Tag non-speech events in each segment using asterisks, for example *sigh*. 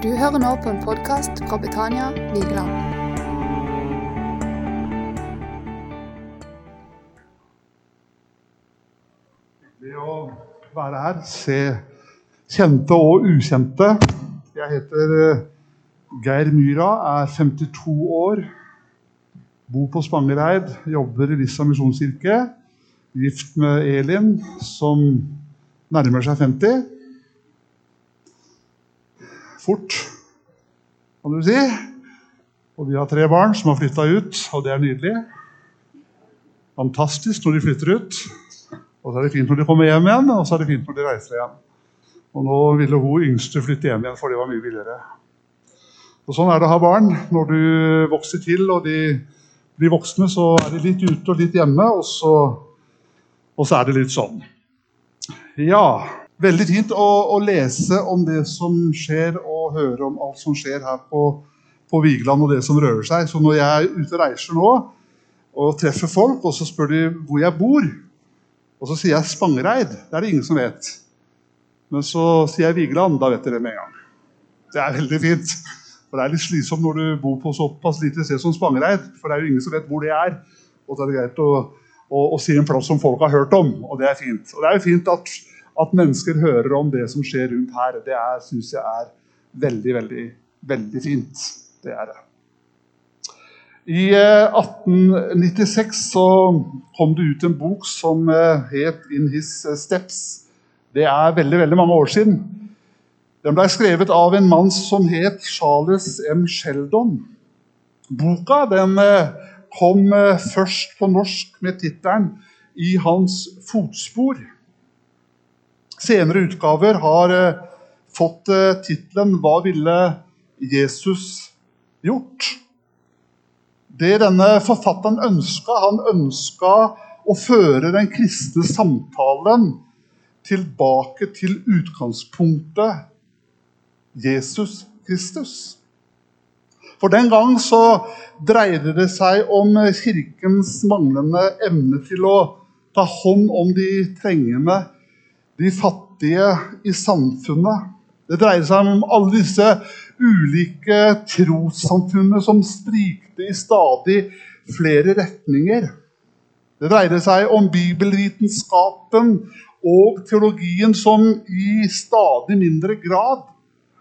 Du hører nå på en podkast fra Betania Vigeland. Det å være her, se kjente og ukjente. Jeg heter eh, Geir Myra, er 52 år. Bor på Spangereid, jobber i Lissa misjonskirke. Gift med Elin, som nærmer seg 50. Fort, kan du si. Og de har tre barn som har flytta ut, og det er nydelig. Fantastisk når de flytter ut. Og så er det fint når de kommer hjem igjen, og så er det fint når de reiser igjen. Og nå ville hun yngste flytte hjem igjen, for det var mye billigere. Og Sånn er det å ha barn. Når du vokser til og de blir voksne, så er de litt ute og litt hjemme, og så, og så er det litt sånn. Ja, veldig fint å, å, lese om det som skjer, og høre om alt som skjer her på, på Vigeland, og det som rører seg. Så når jeg er ute og reiser nå og treffer folk, og så spør de hvor jeg bor, og så sier jeg Spangereid. Det er det ingen som vet. Men så sier jeg Vigeland. Da vet dere det med en gang. Det er veldig fint. For Det er litt slitsomt når du bor på såpass lite sted som Spangereid. For det er jo ingen som vet hvor det er. Og så er det greit å, å, å si en plass som folk har hørt om. Og det er fint. Og det er jo fint at, at mennesker hører om det som skjer rundt her. Det syns jeg er veldig, veldig, veldig fint. Det er det. I 1896 så kom det ut en bok som het 'In His Steps'. Det er veldig veldig mange år siden. Den ble skrevet av en mann som het Charles M. Sheldon. Boka den kom først på norsk med tittelen 'I hans fotspor'. Senere utgaver har fått tittelen 'Hva ville Jesus gjort'? Det denne forfatteren ønska, han ønska å føre den kristne samtalen tilbake til utgangspunktet Jesus Kristus. For den gang så dreide det seg om kirkens manglende evne til å ta hånd om de trengende, de fattige i samfunnet. Det dreier seg om alle disse ulike trossamfunnene som sprikte i stadig flere retninger. Det dreide seg om bibelvitenskapen og teologien som i stadig mindre grad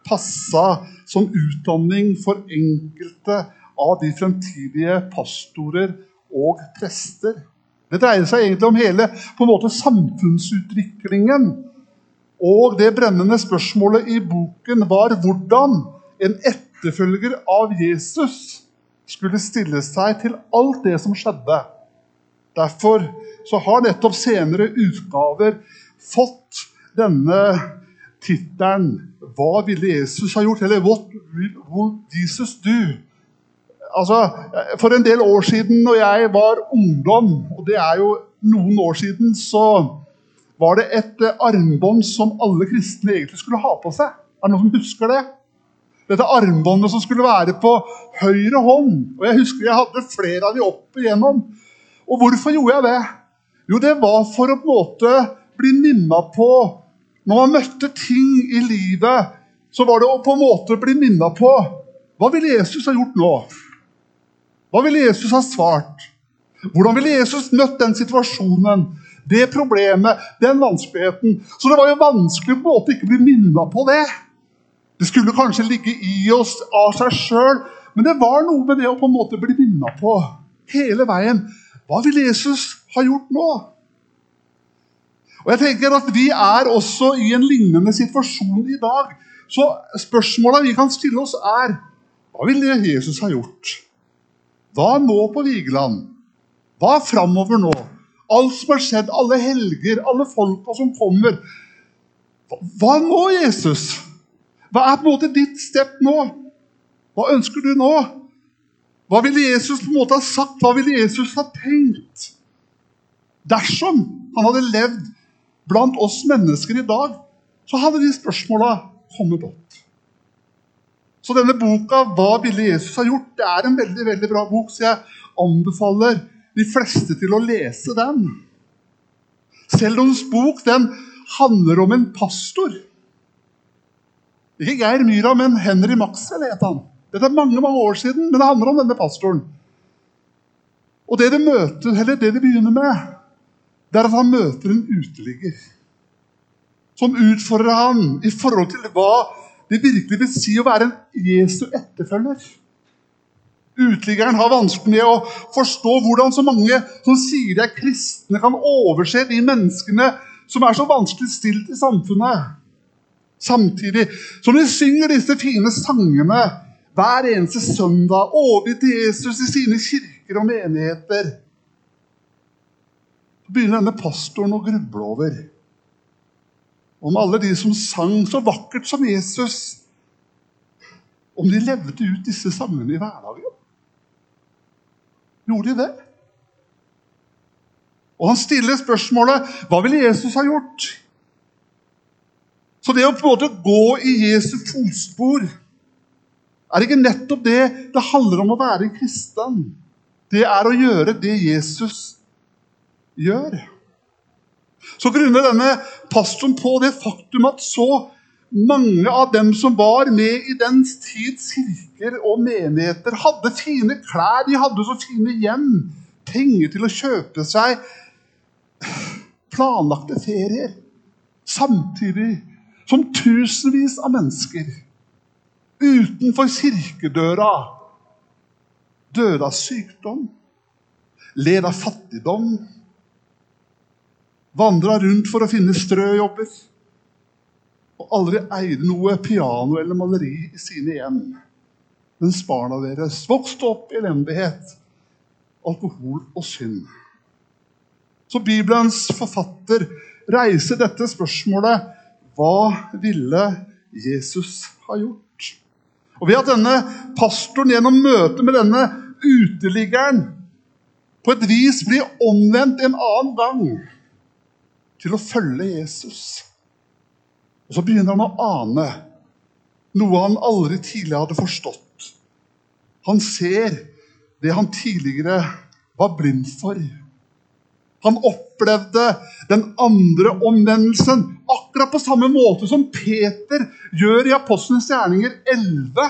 passa som utdanning for enkelte av de fremtidige pastorer og prester. Det dreier seg egentlig om hele på en måte samfunnsutviklingen. Og det brennende spørsmålet i boken var hvordan en etterfølger av Jesus skulle stille seg til alt det som skjedde. Derfor så har nettopp senere utgaver fått denne tittelen 'Hva ville Jesus ha gjort?' eller 'What will Jesus do?' Altså, For en del år siden når jeg var ungdom, og det er jo noen år siden, så var det et armbånd som alle kristne egentlig skulle ha på seg. Er det noen som husker det? Dette armbåndet som skulle være på høyre hånd. Og Jeg husker jeg hadde flere av de opp igjennom. Og hvorfor gjorde jeg det? Jo, det var for å på en måte bli minna på Når man møtte ting i livet, så var det å på en måte bli minna på Hva ville Jesus ha gjort nå? Hva ville Jesus ha svart? Hvordan ville Jesus møtt den situasjonen, det problemet, den vanskeligheten? Så det var jo vanskelig på en måte ikke bli minna på det. Det skulle kanskje ligge i oss av seg sjøl, men det var noe med det å på en måte bli minna på hele veien. Hva vil Jesus ha gjort nå? Og jeg tenker at Vi er også i en lignende situasjon i dag. Så spørsmåla vi kan stille oss, er hva ville Jesus ha gjort? Hva nå på Vigeland? Hva framover nå? Alt som har skjedd, alle helger, alle folka som kommer. Hva nå, Jesus? Hva er på en måte ditt step nå? Hva ønsker du nå? Hva ville Jesus på en måte ha sagt? Hva ville Jesus ha tenkt? Dersom han hadde levd blant oss mennesker i dag, så hadde de spørsmåla kommet opp. Så denne boka 'Hva ville Jesus ha gjort?' det er en veldig veldig bra bok, så jeg anbefaler de fleste til å lese den. Seldons bok den handler om en pastor. Ikke Geir Myra, men Henry Maxwell het han. Dette er mange mange år siden, men det handler om denne pastoren. Og det de, møter, eller det de begynner med, det er at han møter en uteligger. Som utfordrer han i forhold til hva det virkelig vil si å være en Jesu etterfølger. Uteliggeren har vanskelig med å forstå hvordan så mange som sier de er kristne, kan overse de menneskene som er så vanskelig stilt i samfunnet. Samtidig som de synger disse fine sangene hver eneste søndag, overgitt til Jesus i sine kirker og menigheter, begynner denne pastoren å gruble over om alle de som sang så vakkert som Jesus, om de levde ut disse sangene i hverdagen. Gjorde de det? Og han stiller spørsmålet hva ville Jesus ha gjort? Så det å på en måte gå i Jesu fotspor er ikke nettopp det det handler om å være en kristen. Det er å gjøre det Jesus gjør. Så grunner denne pastoren på det faktum at så mange av dem som var med i den tids kirker og menigheter, hadde fine klær, de hadde så fine hjem, penger til å kjøpe seg planlagte ferier. Samtidig som tusenvis av mennesker utenfor kirkedøra døde av sykdom, led av fattigdom, vandra rundt for å finne strøjobber og aldri eide noe piano eller maleri i sine hjem. Mens barna deres vokste opp i elendighet, alkohol og synd. Så Bibelens forfatter reiser dette spørsmålet hva ville Jesus ha gjort? Og Ved at denne pastoren gjennom møtet med denne uteliggeren på et vis blir omvendt en annen gang til å følge Jesus og Så begynner han å ane noe han aldri tidligere hadde forstått. Han ser det han tidligere var blind for. Han opplevde den andre omvendelsen akkurat på samme måte som Peter gjør i Apostlenes gjerninger 11.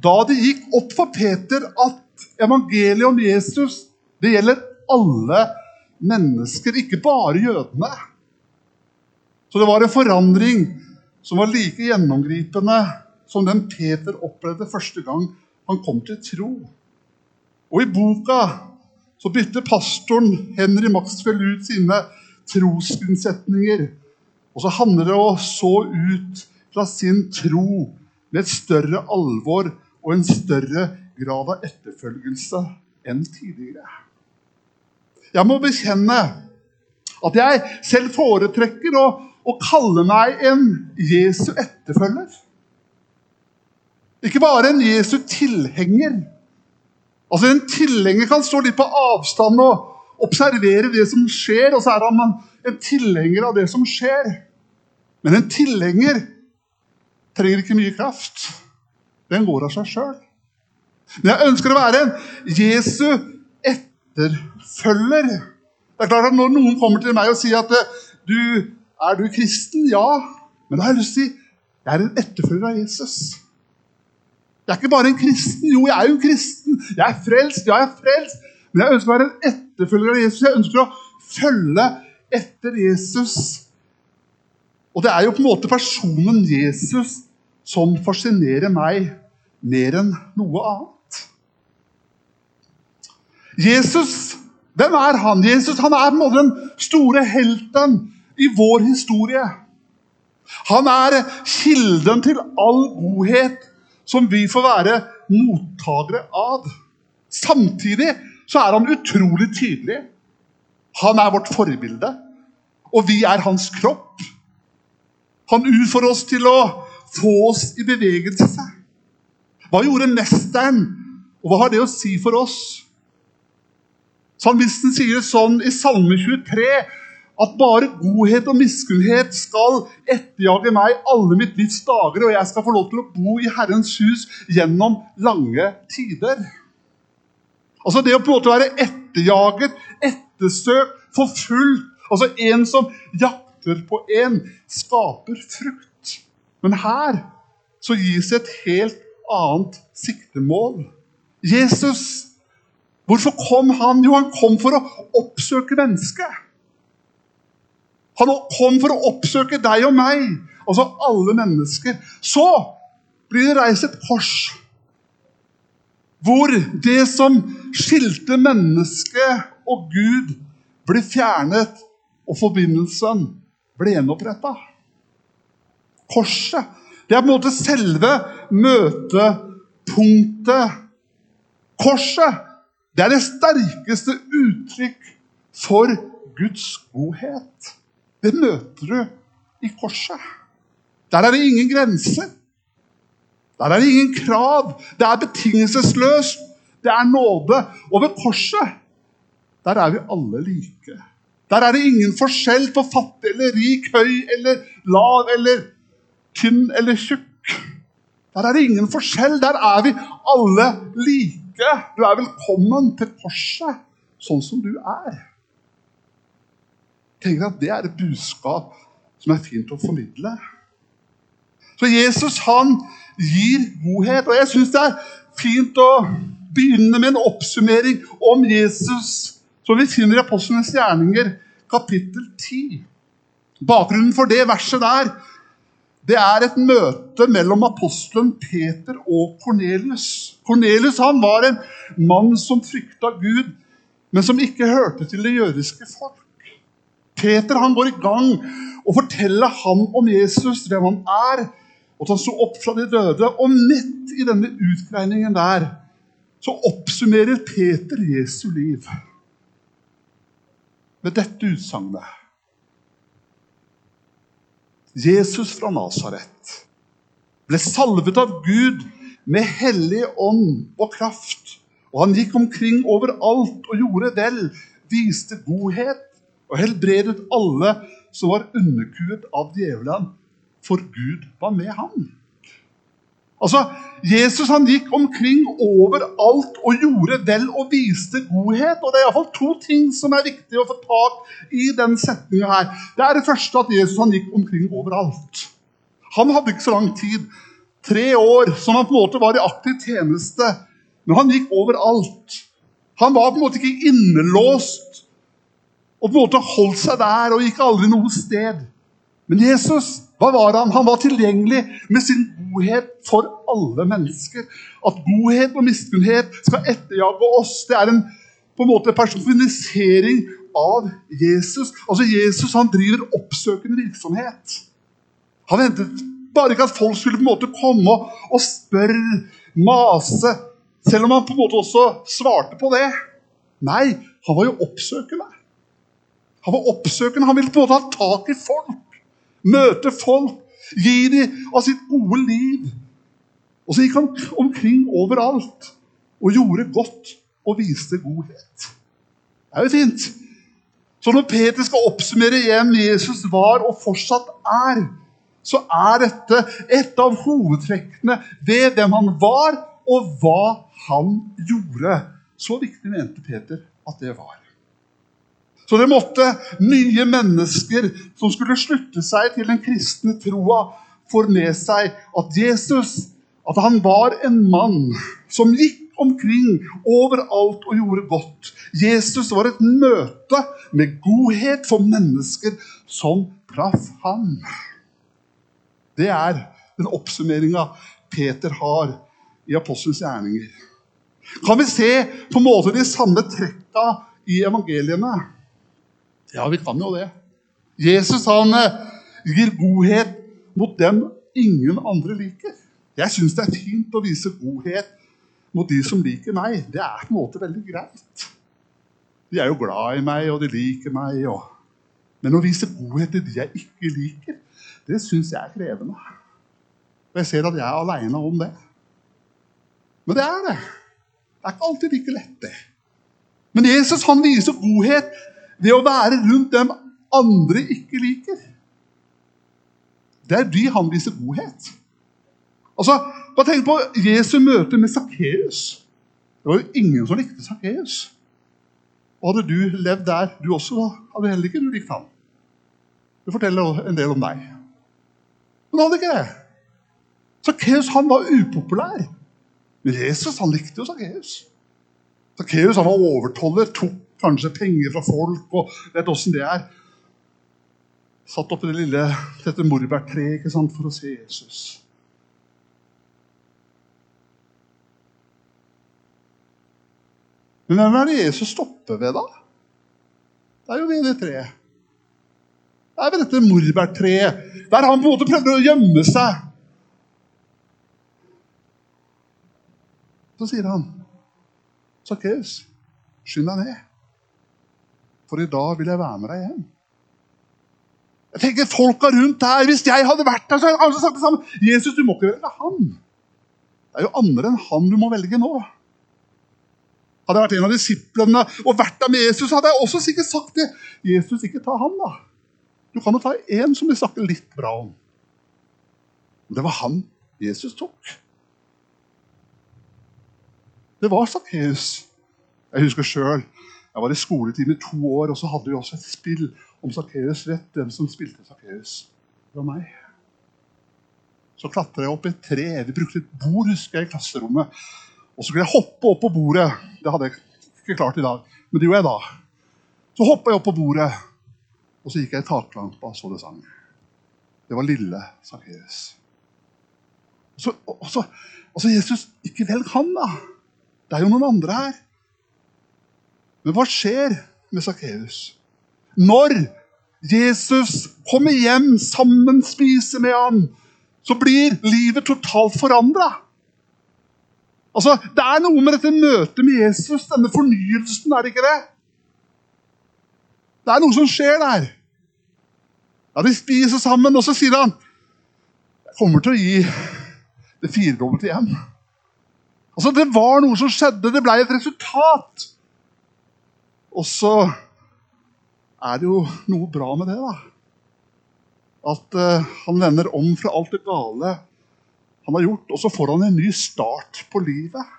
Da det gikk opp for Peter at evangeliet om Jesus det gjelder alle mennesker, ikke bare jødene. Så det var en forandring som var like gjennomgripende som den Peter opplevde første gang han kom til tro. Og i boka så bytter pastoren Henry Maxwell ut sine trosgrunnsetninger. Og så handler det å så ut fra sin tro med et større alvor og en større grad av etterfølgelse enn tidligere. Jeg må bekjenne at jeg selv foretrekker å å kalle meg en Jesu etterfølger. Ikke bare en Jesu tilhenger. Altså En tilhenger kan stå litt på avstand og observere det som skjer, og så er han en tilhenger av det som skjer. Men en tilhenger trenger ikke mye kraft. Den går av seg sjøl. Men jeg ønsker å være en Jesu etterfølger. Det er klart at Når noen kommer til meg og sier at du er du kristen? Ja. Men da har jeg lyst til å si jeg er en etterfølger av Jesus. Jeg er ikke bare en kristen. Jo, jeg er jo en kristen. Jeg er frelst. Ja, jeg er frelst. Men jeg ønsker å være en etterfølger av Jesus. Jeg ønsker å følge etter Jesus. Og det er jo på en måte personen Jesus som fascinerer meg mer enn noe annet. Jesus, hvem er han? Jesus han er på en måte den store helten i vår historie. Han er kilden til all godhet som vi får være mottakere av. Samtidig så er han utrolig tydelig. Han er vårt forbilde, og vi er hans kropp. Han utfordrer oss til å få oss i bevegelse. Hva gjorde mesteren, og hva har det å si for oss? Salmisten sier sånn i Salme 23 at bare godhet og miskunnhet skal etterjage meg alle mitt livs dager, og jeg skal få lov til å bo i Herrens hus gjennom lange tider. Altså Det å på en måte være etterjaget, ettersøkt, forfulgt Altså en som jakter på en, skaper frukt. Men her så gis et helt annet siktemål. Jesus, hvorfor kom han? Jo, han kom for å oppsøke mennesket. Han kom for å oppsøke deg og meg, altså alle mennesker. Så blir det reist et kors hvor det som skilte mennesket og Gud, ble fjernet, og forbindelsen ble gjenoppretta. Korset det er på en måte selve møtepunktet. Korset det er det sterkeste uttrykk for Guds godhet. Det møter du i korset. Der er det ingen grenser. Der er det ingen krav. Det er betingelsesløst. Det er nåde. Og ved korset, der er vi alle like. Der er det ingen forskjell på fattig eller rik, høy eller lav eller tynn eller tjukk. Der er det ingen forskjell. Der er vi alle like. Du er velkommen til korset sånn som du er. Tenk at Det er et budskap som er fint å formidle. Så Jesus han gir godhet. Og jeg syns det er fint å begynne med en oppsummering om Jesus, som vi finner i Apostlenes gjerninger, kapittel 10. Bakgrunnen for det verset der det er et møte mellom apostelen Peter og Kornelius. Kornelius var en mann som frykta Gud, men som ikke hørte til det jødiske folk. Peter han går i gang og forteller ham om Jesus, hvem han er, og at han sto opp fra de døde. Og midt i denne utgreiningen der så oppsummerer Peter Jesu liv med dette utsagnet. Jesus fra Nasaret ble salvet av Gud med hellig ånd og kraft. Og han gikk omkring overalt og gjorde vel, viste godhet og helbredet alle som var underkuet av djevelen for Gud var med ham. Altså, Jesus han gikk omkring overalt og gjorde vel og viste godhet. og Det er iallfall to ting som er viktig å få tak i den setninga her. Det er det første at Jesus han gikk omkring overalt. Han hadde ikke så lang tid. Tre år som han på en måte var i aktiv tjeneste. Men han gikk overalt. Han var på en måte ikke innelåst og på en måte holdt seg der og gikk aldri noe sted. Men Jesus hva var han? Han var tilgjengelig med sin godhet for alle mennesker. At godhet og miskunnhet skal etterjage oss, det er en, på en måte personifisering av Jesus. Altså Jesus han driver oppsøkende virksomhet. Han ventet bare ikke at folk skulle på en måte komme og spørre, mase, selv om han på en måte også svarte på det. Nei, han var jo oppsøkende. Han var oppsøkende, han ville på en måte ha tak i folk. Møte folk, gi dem av sitt gode liv. Og så gikk han omkring overalt og gjorde godt og viste godhet. Det er jo fint. Så når Peter skal oppsummere hvem Jesus var og fortsatt er, så er dette et av hovedtrekkene ved hvem han var, og hva han gjorde. Så viktig mente Peter at det var. Så det måtte nye mennesker som skulle slutte seg til den kristne troa, få med seg at Jesus at han var en mann som gikk omkring overalt og gjorde godt. Jesus var et møte med godhet for mennesker som traff ham. Det er den oppsummeringa Peter har i Apostelens gjerninger. Kan vi se på en måte de samme trekka i evangeliene? Ja, vi kan jo det. Jesus han eh, gir godhet mot dem ingen andre liker. Jeg syns det er fint å vise godhet mot de som liker meg. Det er på en måte veldig greit. De er jo glad i meg, og de liker meg. Og... Men å vise godhet til de jeg ikke liker, det syns jeg er krevende. Og jeg ser at jeg er aleine om det. Men det er det. Det er ikke alltid like lett, det. Men Jesus han viser godhet det å være rundt dem andre ikke liker. Det er de han viser godhet. Altså, Bare tenk på Jesu møte med Sakkeus. Det var jo ingen som likte Sakkeus. Og hadde du levd der, du også, hadde heller ikke du likt ham. Det forteller en del om deg. Men hadde ikke det. Sakkeus var upopulær. Men Jesus han likte jo Sakkeus. Sakkeus var overtoller, tok kanskje penger fra folk og vet åssen det er. Satt oppi det lille dette morbærtreet for å se Jesus. Men hvem er det Jesus stopper ved, da? Det er jo ved det treet. Det er ved dette morbærtreet, der han på en måte prøvde å gjemme seg. Så sier han, 'Sakkeus, skynd deg ned, for i dag vil jeg være med deg hjem.' Jeg tenker Folka rundt her, Hvis jeg hadde vært der, så hadde kanskje sagt det samme. 'Jesus, du må ikke velge han.' Det er jo andre enn han du må velge nå. Hadde jeg vært en av disiplene og vært der med Jesus, hadde jeg også sikkert sagt det. Jesus, ikke ta han, da. Du kan jo ta én som vi snakker litt bra om. Men Det var han Jesus tok. Det var Sakkeus. Jeg husker sjøl. Jeg var i skoletime i to år, og så hadde vi også et spill om Sakkeus. Vet hvem som spilte Sakkeus? Det var meg. Så klatra jeg opp i et tre. Vi brukte et bord husker jeg, i klasserommet. Og så kunne jeg hoppe opp på bordet. Det hadde jeg ikke klart i dag, men det gjorde jeg da. Så hoppa jeg opp på bordet, og så gikk jeg i taklampa så det sang. Det var lille Sakkeus. Og og og så Jesus, ikke velg han, da. Det er jo noen andre her. Men hva skjer med Sakkeus? Når Jesus kommer hjem, sammen spiser med ham, så blir livet totalt forandra. Altså, det er noe med dette møtet med Jesus, denne fornyelsen, er det ikke det? Det er noe som skjer der. Ja, De spiser sammen, og så sier han Jeg kommer til å gi det firedobbelte igjen. Altså, Det var noe som skjedde. Det ble et resultat. Og så er det jo noe bra med det, da. At uh, han vender om fra alt det gale han har gjort, og så får han en ny start på livet.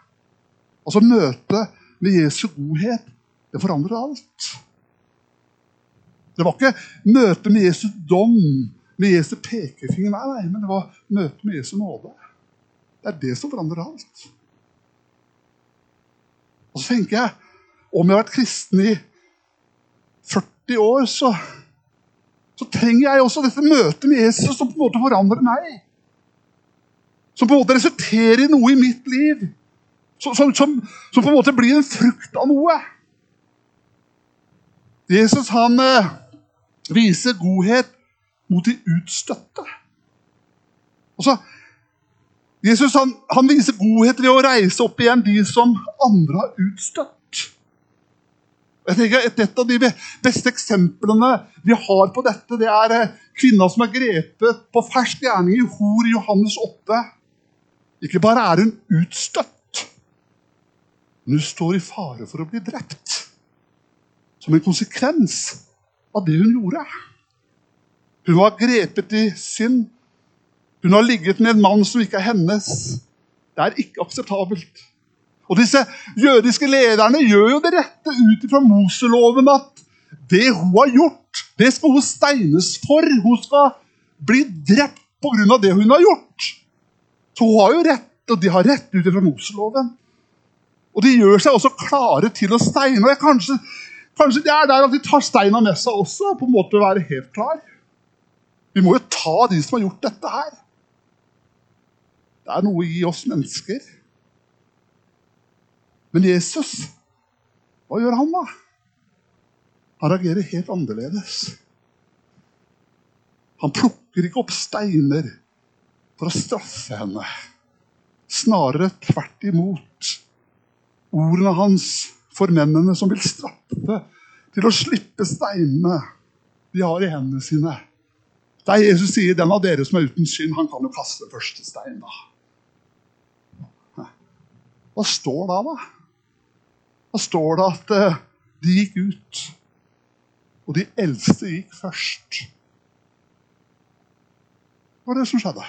Altså Møtet med Jesu godhet, det forandrer alt. Det var ikke møtet med Jesu dom, med Jesu pekefinger, nei, nei, men det var møtet med Jesu nåde. Det er det som forandrer alt. Og så tenker jeg, om jeg har vært kristen i 40 år, så, så trenger jeg også dette møtet med Jesus som på en måte forandrer meg. Som på en måte resulterer i noe i mitt liv. Som, som, som, som på en måte blir en frukt av noe. Jesus han eh, viser godhet mot de utstøtte. Altså, Jesus han, han, viser godhet ved å reise opp igjen de som andre har utstøtt. Jeg tenker Et, et av de beste eksemplene vi har på dette, det er eh, kvinna som er grepet på fersk gjerning i hor i Johannes 8. Ikke bare er hun utstøtt, men hun står i fare for å bli drept. Som en konsekvens av det hun gjorde. Hun var grepet i synd. Hun har ligget med en mann som ikke er hennes. Det er ikke akseptabelt. Og disse jødiske lederne gjør jo det rette ut ifra Moseloven at det hun har gjort, det skal hun steines for. Hun skal bli drept pga. det hun har gjort. Så hun har jo rett, og de har rett ut ifra Moseloven. Og de gjør seg også klare til å steine. og kanskje, kanskje det er der at de tar steina med seg også, på en måte å være helt klar. Vi må jo ta de som har gjort dette her. Det er noe i oss mennesker men Jesus, hva gjør han da? Han reagerer helt annerledes. Han plukker ikke opp steiner for å straffe henne. Snarere tvert imot. Ordene hans for mennene som vil straffe, til å slippe steinene de har i hendene sine. Der Jesus sier 'den av dere som er uten synd, han kan jo kaste første stein'. da. Hva står da, da? Da står det at eh, de gikk ut, og de eldste gikk først. Det var det som skjedde?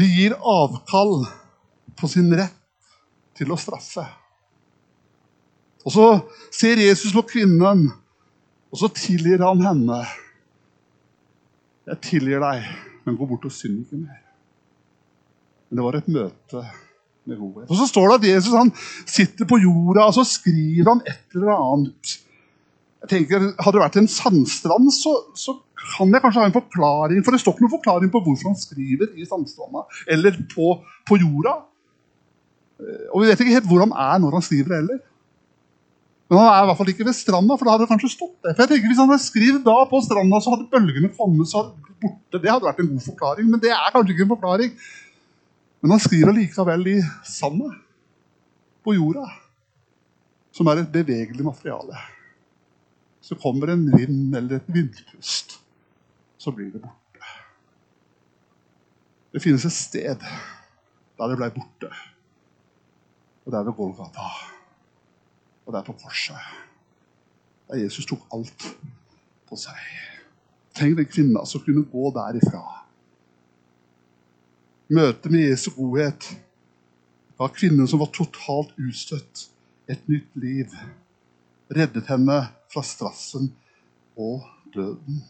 De gir avkall på sin rett til å straffe. Og så ser Jesus på kvinnen Og så tilgir han henne. Jeg tilgir deg, men gå bort og synd ikke mer. Men det var et møte med godhet. Og så står det at Jesus han sitter på jorda og så skriver han et eller annet. Jeg tenker, Hadde det vært en sandstrand, så, så kan jeg kanskje ha en forklaring. For det står ikke noen forklaring på hvorfor han skriver i sandstranda eller på, på jorda. Og vi vet ikke helt hvor han er når han skriver det heller. Men han er i hvert fall ikke ved stranda, for da hadde det kanskje stått det. For jeg tenker Hvis han hadde skrevet da på stranda, så hadde bølgene kommet så borte. Det hadde vært en god forklaring, men det er kanskje ikke en forklaring. Men han skriver likevel i sanda. På jorda. Som er et bevegelig materiale. Så kommer en vind eller et vindpust, så blir det borte. Det finnes et sted der det ble borte. Og det er ved Golgata. Og det er på korset. Der Jesus tok alt på seg. Tenk den kvinna som kunne gå derifra. Møtet med Jesu godhet ga kvinnen som var totalt utstøtt, et nytt liv. Reddet henne fra straffen og døden.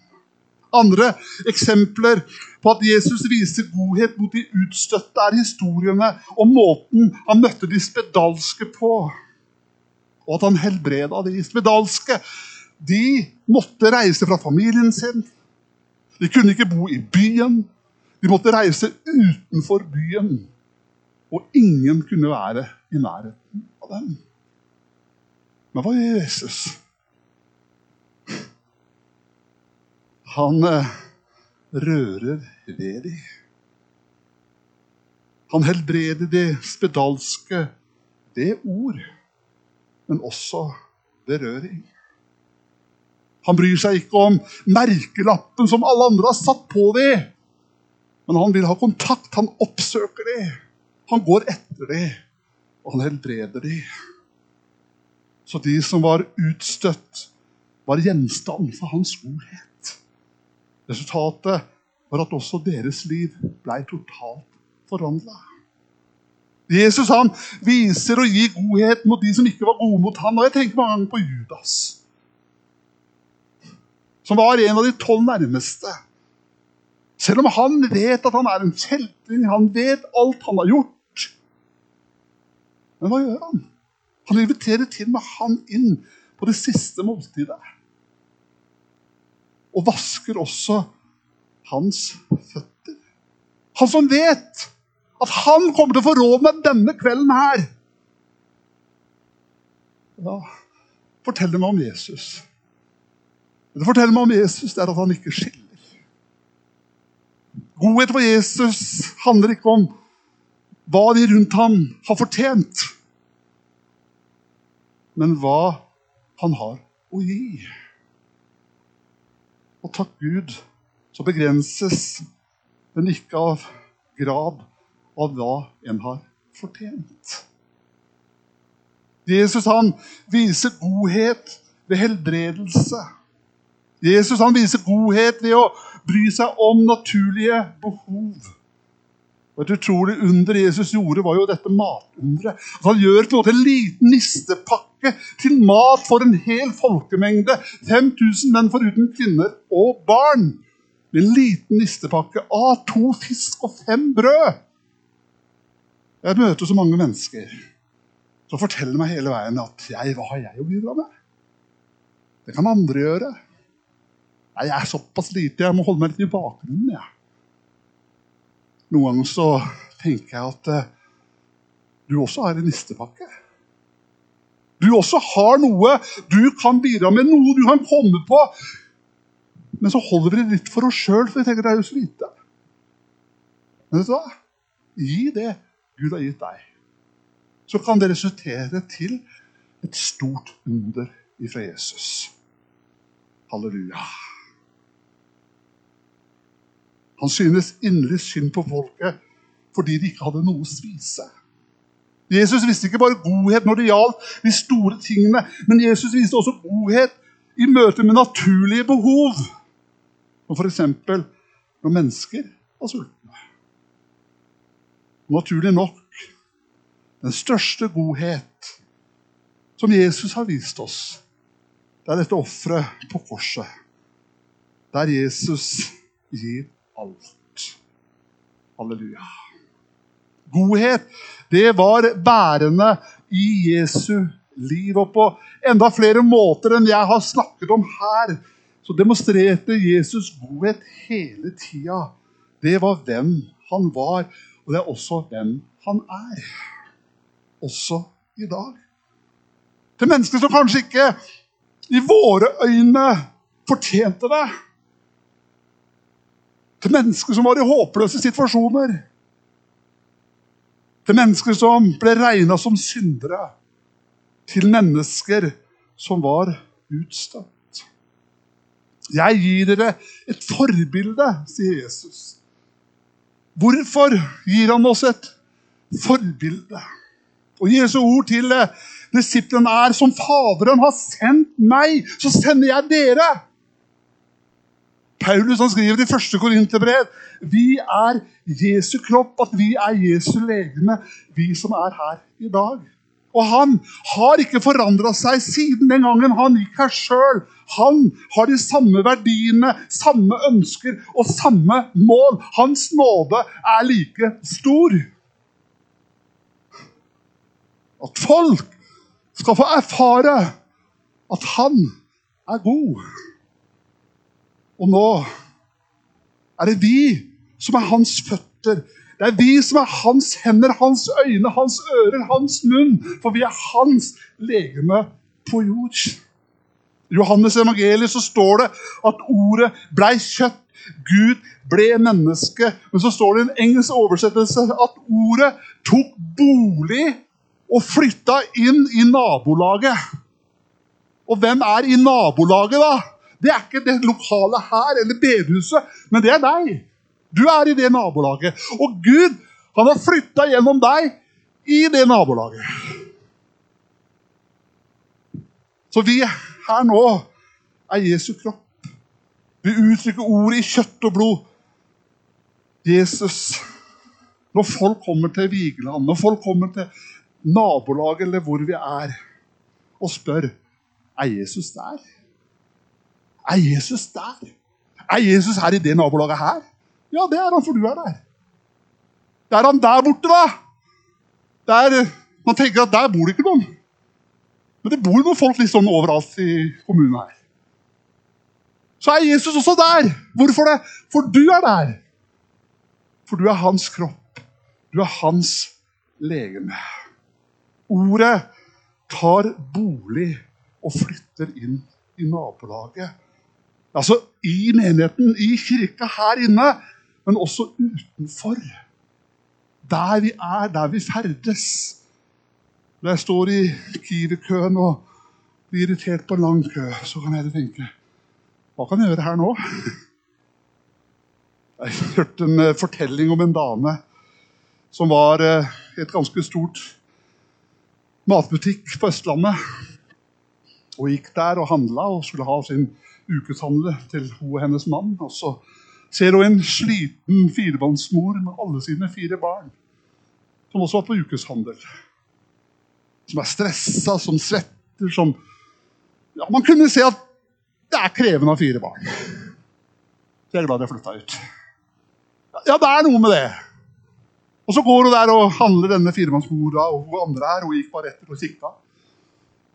Andre eksempler på at Jesus viser godhet mot de utstøtte, er historiene om måten han møtte de spedalske på og at han helbreda de spedalske. De måtte reise fra familien sin. De kunne ikke bo i byen. De måtte reise utenfor byen. Og ingen kunne være i nærheten av dem. Men hva gjør Jesus? Han eh, rører ved dem. Han helbreder det spedalske det ord men også berøring. Han bryr seg ikke om merkelappen som alle andre har satt på dem. Men han vil ha kontakt. Han oppsøker dem. Han går etter dem, og han helbreder dem. Så de som var utstøtt, var gjenstand for hans godhet. Resultatet var at også deres liv ble totalt forvandla. Jesus han viser og gir godhet mot de som ikke var gode mot han. Og jeg tenker mange ganger på Judas, som var en av de tolv nærmeste. Selv om han vet at han er en kjeltring, han vet alt han har gjort. Men hva gjør han? Han inviterer til med han inn på det siste måltidet. Og vasker også hans føtter. Han som vet at han kommer til å få råd med denne kvelden her. Ja, forteller meg om Jesus. Det forteller meg om Jesus det er at han ikke skiller. Godhet for Jesus handler ikke om hva de rundt ham har fortjent, men hva han har å gi. Og takk Gud, så begrenses den ikke av grad av hva en har fortjent. Jesus han viser godhet ved helbredelse. Jesus han viser godhet ved å bry seg om naturlige behov. Et utrolig under Jesus gjorde, var jo dette matunderet. Altså, han gjør på en måte en liten nistepakke til mat for en hel folkemengde. 5000 menn foruten kvinner og barn. En liten nistepakke av to fisk og fem brød. Jeg møter så mange mennesker som forteller meg hele veien at jeg, hva har jeg å bidra med? Det kan andre gjøre. Nei, jeg er såpass lite, jeg må holde meg litt i bakgrunnen. Ja. Noen ganger så tenker jeg at uh, du også har en nistepakke. Du også har noe du kan bidra med, noe du kan komme på. Men så holder vi det litt for oss sjøl, for vi tenker det er jo så lite. Men vet du hva? Gi det Gud har gitt deg, så kan det resultere til et stort under ifra Jesus. Halleluja. Han synes inderlig synd på folket fordi de ikke hadde noe å spise. Jesus visste ikke bare godhet når det gjaldt de store tingene, men Jesus viste også godhet i møte med naturlige behov. Som f.eks. når mennesker var sultne naturlig nok den største godhet som Jesus har vist oss, Det er dette offeret på korset, der Jesus gir alt. Halleluja. Godhet, det var bærende i Jesu liv. Og på enda flere måter enn jeg har snakket om her, så demonstrerte Jesus godhet hele tida. Det var hvem han var, og det er også hvem han er. Også i dag. Til mennesker som kanskje ikke i våre øyne fortjente det. Til mennesker som var i håpløse situasjoner. Til mennesker som ble regna som syndere. Til mennesker som var utstøtt. Jeg gir dere et forbilde, sier Jesus. Hvorfor gir han oss et forbilde? Og Jesu ord til disiplene er som Faderen har sendt meg, så sender jeg dere. Paulus han skriver i første Korinterbrev vi er Jesu kropp, at vi er Jesu legeme, vi som er her i dag. Og han har ikke forandra seg siden den gangen han gikk her sjøl. Han har de samme verdiene, samme ønsker og samme mål. Hans nåde er like stor. At folk skal få erfare at han er god. Og nå er det vi som er hans føtter. Det er vi som er hans hender, hans øyne, hans ører, hans munn. For vi er hans legeme på jord. I Johannes evangeliet så står det at ordet blei kjøtt. Gud ble menneske. Men så står det i en engelsk oversettelse at ordet tok bolig og flytta inn i nabolaget. Og hvem er i nabolaget, da? Det er ikke det lokale her eller bedehuset, men det er deg. Du er i det nabolaget. Og Gud han har flytta gjennom deg i det nabolaget. Så vi her nå er Jesu kropp. Vi uttrykker ordet i kjøtt og blod. Jesus, når folk kommer til Vigeland, når folk kommer til nabolaget eller hvor vi er, og spør er Jesus der. Er Jesus der? Er Jesus her i det nabolaget her? Ja, det er han, for du er der. Det er han der borte, da. Der, man tenker at der bor det ikke noen. Men det bor noen folk liksom overalt i kommunen her. Så er Jesus også der. Hvorfor det? For du er der. For du er hans kropp. Du er hans legeme. Ordet tar bolig og flytter inn i nabolaget. Altså i menigheten, i kirka her inne, men også utenfor. Der vi er, der vi ferdes. Når jeg står i Kiwi-køen og blir irritert på en lang kø, så kan jeg tenke Hva kan jeg gjøre her nå? *laughs* Jeg hørte en eh, fortelling om en dame som var i et ganske stort matbutikk på Østlandet. Og gikk der og handla og skulle ha sin ukeshandle til hun og hennes mann. Og så ser hun en sliten firebarnsmor med alle sine fire barn, som også var på ukeshandel. Som er stressa, som svetter, som ja, Man kunne se at det er krevende å ha fire barn. Så jeg er glad jeg flytta ut. Ja, det er noe med det. Og så går hun der og handler denne firemannsmora, og hun andre her, hun gikk bare etter og kikka.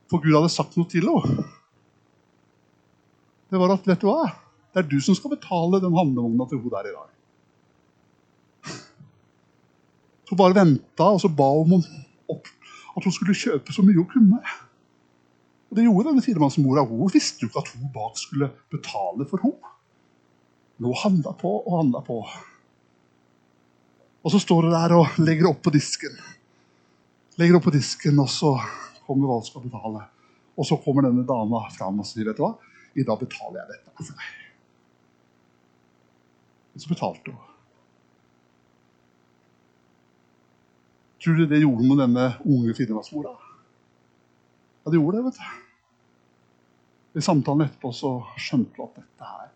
For Gud hadde sagt noe til henne. Det var at vet du hva? Det er du som skal betale den handlevogna til hun der i dag. Så hun bare venta, og så ba hun om at hun skulle kjøpe så mye hun kunne. Og Det gjorde denne firemannsmora. Hun visste jo ikke at hun bak skulle betale for henne. Men hun handla på og handla på. Og så står hun der og legger opp på disken. Legger opp på disken, og så kommer hva hun skal betale. Og så kommer denne dama fram og sier vet du hva, i dag betaler jeg dette for deg. Og så betalte hun. Tror du det gjorde med denne unge finnmarksmora? Ja, det gjorde det, vet du. I samtalen etterpå så skjønte hun at dette her,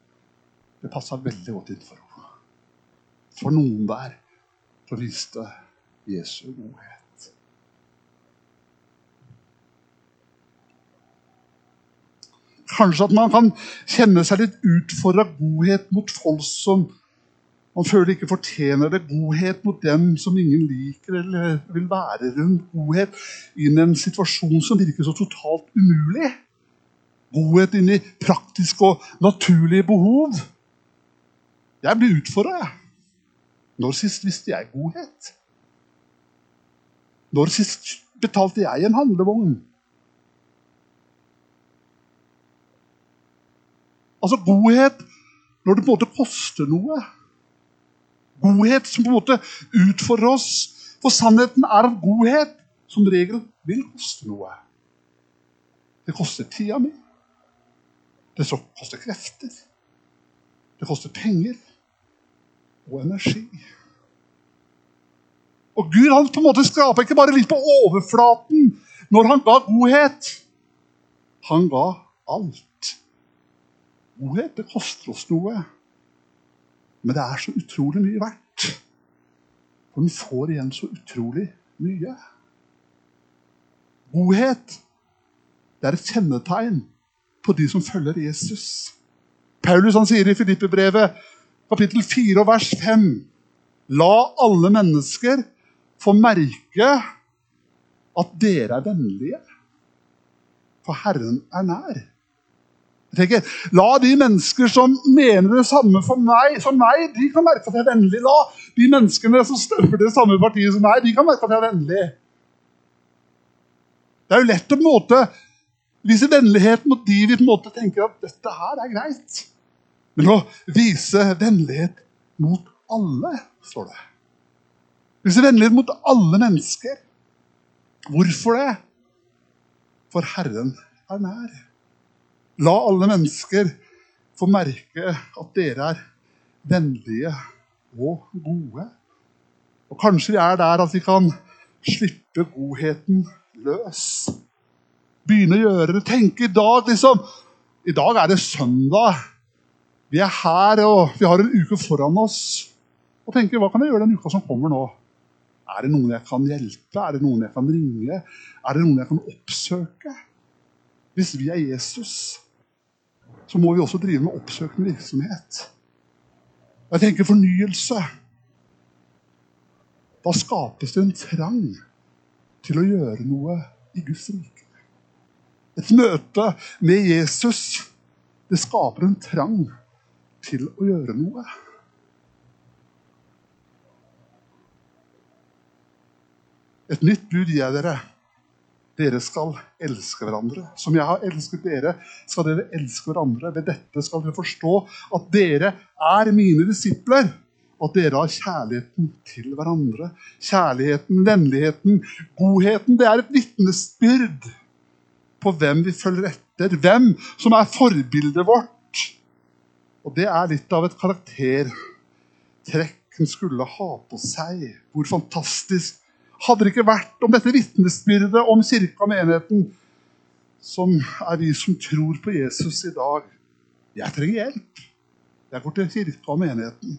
det passa veldig godt inn for henne. For noen der så viste Jesu godhet. Kanskje at man kan kjenne seg litt utfordra godhet mot folk som man føler ikke fortjener det. Godhet mot dem som ingen liker eller vil være rundt. Godhet inn i en situasjon som virker så totalt umulig. Godhet inn i praktiske og naturlige behov. Jeg blir utfordra, jeg. Når sist visste jeg godhet? Når sist betalte jeg en handlevogn? Altså godhet når det på en måte koster noe. Godhet som på en måte utfordrer oss. For sannheten er at godhet som regel vil koste noe. Det koster tida mi. Det koster krefter. Det koster penger og energi. Og Gud han på en måte skraper ikke bare litt på overflaten når han ga godhet. Han ga alt. Godhet det koster oss noe, men det er så utrolig mye verdt. For den får igjen så utrolig mye. Godhet det er et kjennetegn på de som følger Jesus. Paulus han sier i Filippe-brevet, kapittel 4 vers 5.: La alle mennesker få merke at dere er vennlige, for Herren er nær. Tenker, La de mennesker som mener det samme for meg, som meg, de kan merke at jeg er vennlig. La de menneskene som stemmer det samme partiet som meg, de kan merke at jeg er vennlig. Det er jo lett å på en måte vise vennlighet mot de vi på en måte tenker at dette her er greit. Men å vise vennlighet mot alle, står det. Vise vennlighet mot alle mennesker. Hvorfor det? For Herren er nær. La alle mennesker få merke at dere er vennlige og gode. Og kanskje vi er der at vi kan slippe godheten løs. Begynne å gjøre det. Tenke i dag liksom I dag er det søndag. Vi er her, og vi har en uke foran oss. Og tenke, Hva kan jeg gjøre den uka som kommer nå? Er det noen jeg kan hjelpe? Er det noen jeg kan ringe? Er det noen jeg kan oppsøke? Hvis vi er Jesus, så må vi også drive med oppsøkende virksomhet. Jeg tenker fornyelse. Da skapes det en trang til å gjøre noe i Guds rike. Et møte med Jesus det skaper en trang til å gjøre noe. Et nytt bud gir jeg dere. Dere skal elske hverandre. Som jeg har elsket dere, skal dere elske hverandre. Ved dette skal dere forstå at dere er mine disipler. Og at dere har kjærligheten til hverandre. Kjærligheten, vennligheten, godheten. Det er et vitnesbyrd på hvem vi følger etter. Hvem som er forbildet vårt. Og det er litt av et karaktertrekk hun skulle ha på seg. Hvor fantastisk hadde det ikke vært om dette vitnesbyrdet om kirka og menigheten, som er vi som tror på Jesus i dag Jeg trenger hjelp. Jeg går til kirka og menigheten.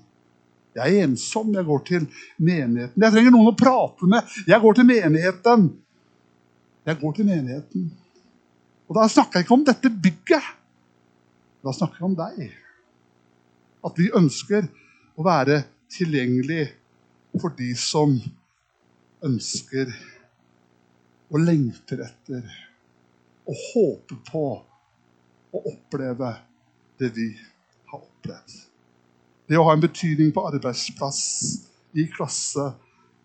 Jeg er ensom. Jeg går til menigheten. Jeg trenger noen å prate med. Jeg går til menigheten. Jeg går til menigheten. Og da snakker jeg ikke om dette bygget. Da snakker jeg om deg. At vi ønsker å være tilgjengelig for de som ønsker og lengter etter og håper på å oppleve det vi har opplevd. Det å ha en betydning på arbeidsplass, i klasse,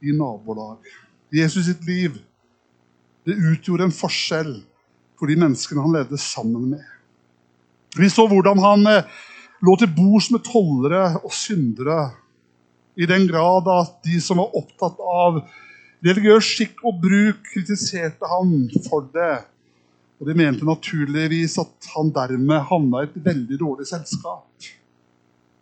i nabolag. Jesus sitt liv det utgjorde en forskjell for de menneskene han levde sammen med. Vi så hvordan han eh, lå til bords med tollere og syndere, i den grad at de som var opptatt av Religiøs skikk og bruk kritiserte han for det. Og de mente naturligvis at han dermed havna i et veldig dårlig selskap.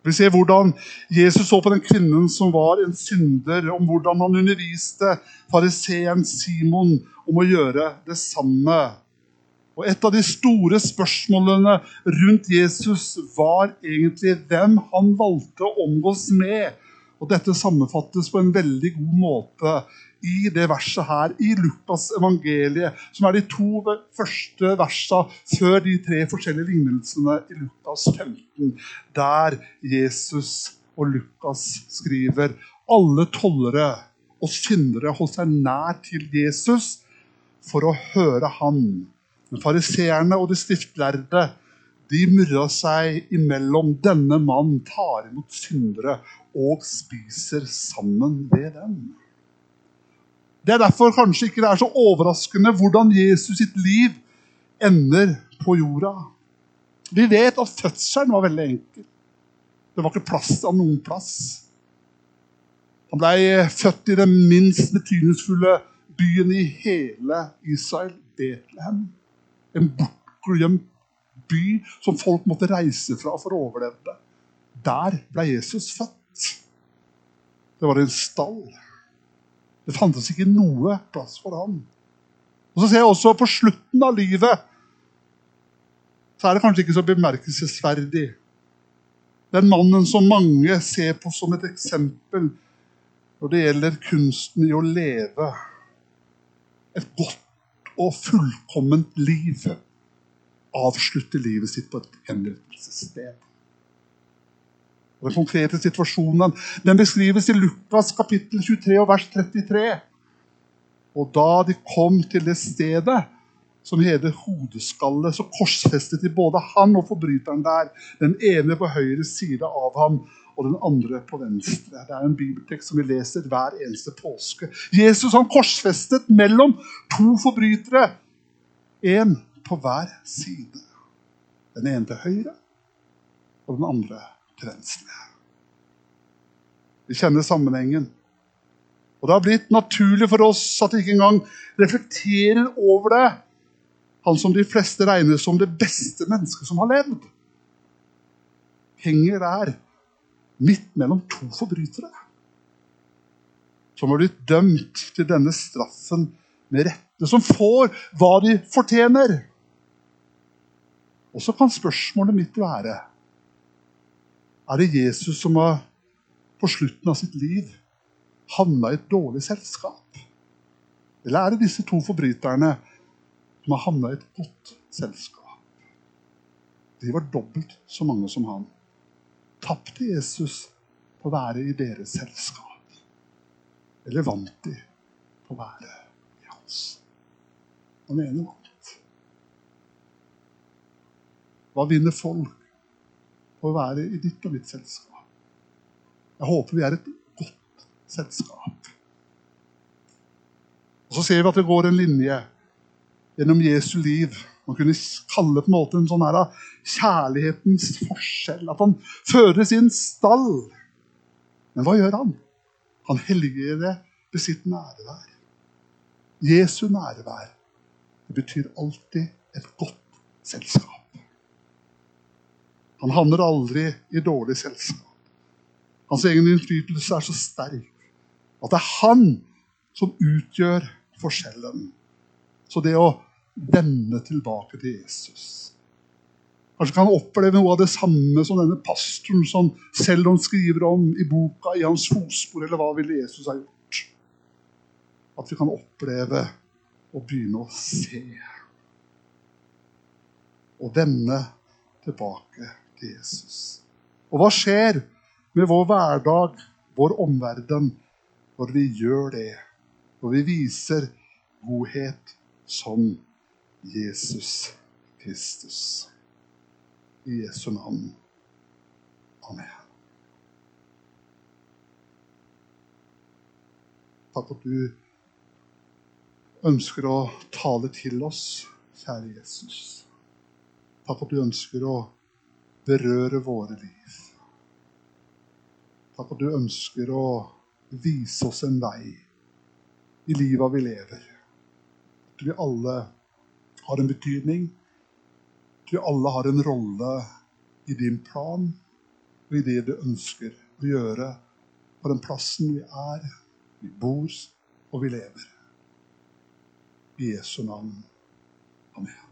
Vi ser hvordan Jesus så på den kvinnen som var en synder, om hvordan han underviste fariseeren Simon om å gjøre det samme. Og Et av de store spørsmålene rundt Jesus var egentlig hvem han valgte å omgås med. Og Dette sammenfattes på en veldig god måte i det verset her, i Lukas evangeliet, som er de to første versene før de tre forskjellige lignelsene i Lukas 15, der Jesus og Lukas skriver alle tollere og syndere holdt seg nær til Jesus for å høre han. Men fariseerne og de stiftlærde de murra seg imellom. Denne mann tar imot syndere og spiser sammen ved dem. Det er derfor kanskje ikke det er så overraskende hvordan Jesus sitt liv ender på jorda. Vi vet at fødselen var veldig enkel. Det var ikke plass av noen plass. Han ble født i den minst betydningsfulle byen i hele Israel, Betlehem. En bortglemt by som folk måtte reise fra for å overleve. Der ble Jesus født. Det var en stall. Det fantes ikke noe plass for ham. Og så ser jeg også På slutten av livet så er det kanskje ikke så bemerkelsesverdig. Den mannen som mange ser på som et eksempel når det gjelder kunsten i å leve et godt og fullkomment liv, avslutter livet sitt på et henrettelsessted. Den konkrete situasjonen den beskrives i Lukas kapittel 23 og vers 33. Og da de kom til det stedet som heter Hodeskalle, så korsfestet de både han og forbryteren der. Den ene på høyre side av ham og den andre på venstre. Det er en bibeltekst som vi leser hver eneste påske. Jesus han korsfestet mellom to forbrytere. Én på hver side. Den ene til høyre og den andre til. Vi kjenner sammenhengen. Og Det har blitt naturlig for oss at vi ikke engang reflekterer over det. Han som de fleste regner som det beste mennesket som har levd, henger der midt mellom to forbrytere. Som har blitt dømt til denne straffen med rette. Som får hva de fortjener. Og så kan spørsmålet mitt være er det Jesus som har på slutten av sitt liv havna i et dårlig selskap? Eller er det disse to forbryterne som har havna i et godt selskap? De var dobbelt så mange som han. Tapte Jesus på å være i deres selskap? Eller vant de på å være i hans? Han ene vant. Hva vinner folk å være i ditt og mitt selskap. Jeg håper vi er et godt selskap. Og Så ser vi at det går en linje gjennom Jesu liv. Man kunne kalle det på en måte en sånn her kjærlighetens forskjell. At han fører sin stall. Men hva gjør han? Han helliger det ved sitt nærvær. Jesu nærvær. Det betyr alltid et godt selskap. Han havner aldri i dårlig selskap. Hans egen innflytelse er så sterk at det er han som utgjør forskjellen. Så det å vende tilbake til Jesus Kanskje kan han oppleve noe av det samme som denne pastoren som selv om skriver om i boka, i hans fotspor, eller hva ville Jesus ha gjort? At vi kan oppleve og begynne å se. Og vende tilbake til Jesus. Og hva skjer med vår hverdag, vår omverden, når vi gjør det? Når vi viser godhet som Jesus Kristus. I Jesu navn. Amen. Takk at du ønsker å tale til oss, kjære Jesus. Takk at du ønsker å berøre våre liv. Takk at du ønsker å vise oss en vei i livet vi lever. At vi alle har en betydning. At vi alle har en rolle i din plan og i det du ønsker å gjøre på den plassen vi er, vi bor og vi lever. I Jesu navn. Amen.